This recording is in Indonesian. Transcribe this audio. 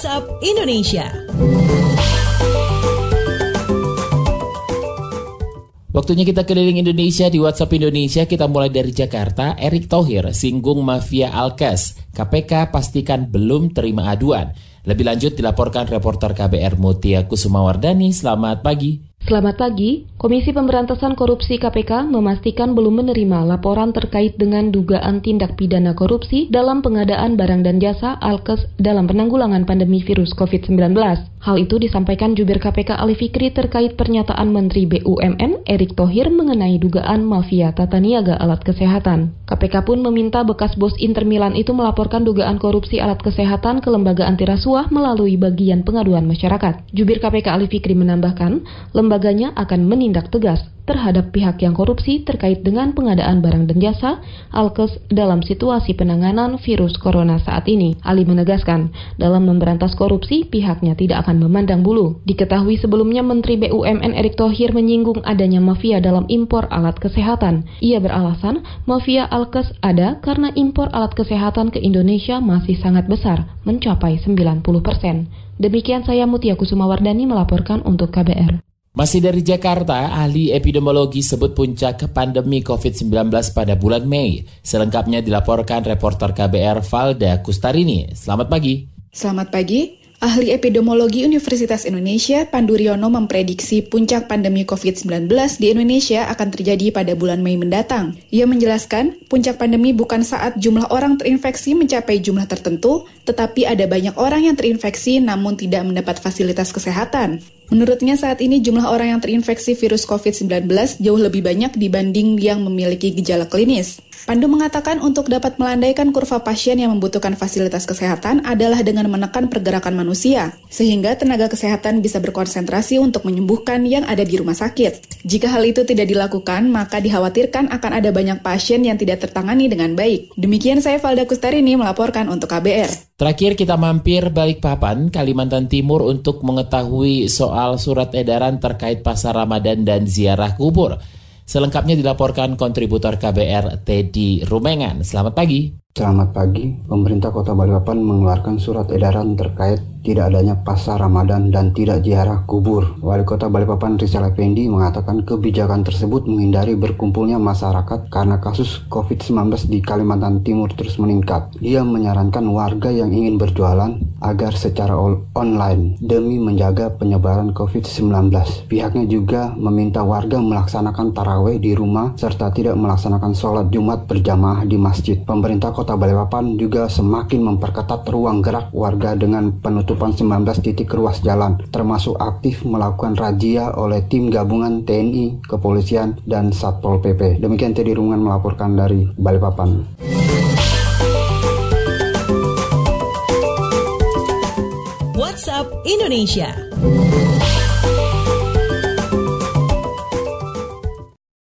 WhatsApp Indonesia. Waktunya kita keliling Indonesia di WhatsApp Indonesia. Kita mulai dari Jakarta. Erik Thohir singgung mafia Alkes. KPK pastikan belum terima aduan. Lebih lanjut dilaporkan reporter KBR Mutia Kusumawardani. Selamat pagi. Selamat pagi, Komisi Pemberantasan Korupsi KPK memastikan belum menerima laporan terkait dengan dugaan tindak pidana korupsi dalam pengadaan barang dan jasa Alkes dalam penanggulangan pandemi virus COVID-19. Hal itu disampaikan Jubir KPK Ali Fikri terkait pernyataan Menteri BUMN Erick Thohir mengenai dugaan mafia tata niaga alat kesehatan. KPK pun meminta bekas bos Inter Milan itu melaporkan dugaan korupsi alat kesehatan ke lembaga anti rasuah melalui bagian pengaduan masyarakat. Jubir KPK Ali Fikri menambahkan, lembaganya akan menindak tegas terhadap pihak yang korupsi terkait dengan pengadaan barang dan jasa Alkes dalam situasi penanganan virus corona saat ini. Ali menegaskan, dalam memberantas korupsi pihaknya tidak akan memandang bulu. Diketahui sebelumnya Menteri BUMN Erick Thohir menyinggung adanya mafia dalam impor alat kesehatan. Ia beralasan mafia Alkes ada karena impor alat kesehatan ke Indonesia masih sangat besar, mencapai 90 persen. Demikian saya Mutia Kusumawardani melaporkan untuk KBR. Masih dari Jakarta, ahli epidemiologi sebut puncak pandemi COVID-19 pada bulan Mei. Selengkapnya dilaporkan reporter KBR Valda Kustarini. Selamat pagi. Selamat pagi. Ahli epidemiologi Universitas Indonesia, Pandu Riono memprediksi puncak pandemi COVID-19 di Indonesia akan terjadi pada bulan Mei mendatang. Ia menjelaskan, puncak pandemi bukan saat jumlah orang terinfeksi mencapai jumlah tertentu, tetapi ada banyak orang yang terinfeksi namun tidak mendapat fasilitas kesehatan. Menurutnya saat ini jumlah orang yang terinfeksi virus COVID-19 jauh lebih banyak dibanding yang memiliki gejala klinis. Pandu mengatakan untuk dapat melandaikan kurva pasien yang membutuhkan fasilitas kesehatan adalah dengan menekan pergerakan manusia, sehingga tenaga kesehatan bisa berkonsentrasi untuk menyembuhkan yang ada di rumah sakit. Jika hal itu tidak dilakukan, maka dikhawatirkan akan ada banyak pasien yang tidak tertangani dengan baik. Demikian saya Valda Kustarini melaporkan untuk KBR. Terakhir kita mampir Balikpapan, Kalimantan Timur untuk mengetahui soal surat edaran terkait pasar Ramadan dan ziarah kubur. Selengkapnya dilaporkan kontributor KBR Teddy Rumengan. Selamat pagi. Selamat pagi. Pemerintah Kota Balikpapan mengeluarkan surat edaran terkait tidak adanya pasar Ramadan dan tidak ziarah kubur. Wali Kota Balikpapan Rizal Effendi mengatakan kebijakan tersebut menghindari berkumpulnya masyarakat karena kasus COVID-19 di Kalimantan Timur terus meningkat. Dia menyarankan warga yang ingin berjualan agar secara online demi menjaga penyebaran COVID-19. Pihaknya juga meminta warga melaksanakan taraweh di rumah serta tidak melaksanakan sholat Jumat berjamaah di masjid. Pemerintah Kota Balikpapan juga semakin memperketat ruang gerak warga dengan penutupan penutupan 19 titik ruas jalan, termasuk aktif melakukan razia oleh tim gabungan TNI, kepolisian, dan Satpol PP. Demikian Teddy Rungan melaporkan dari Balikpapan. WhatsApp Indonesia.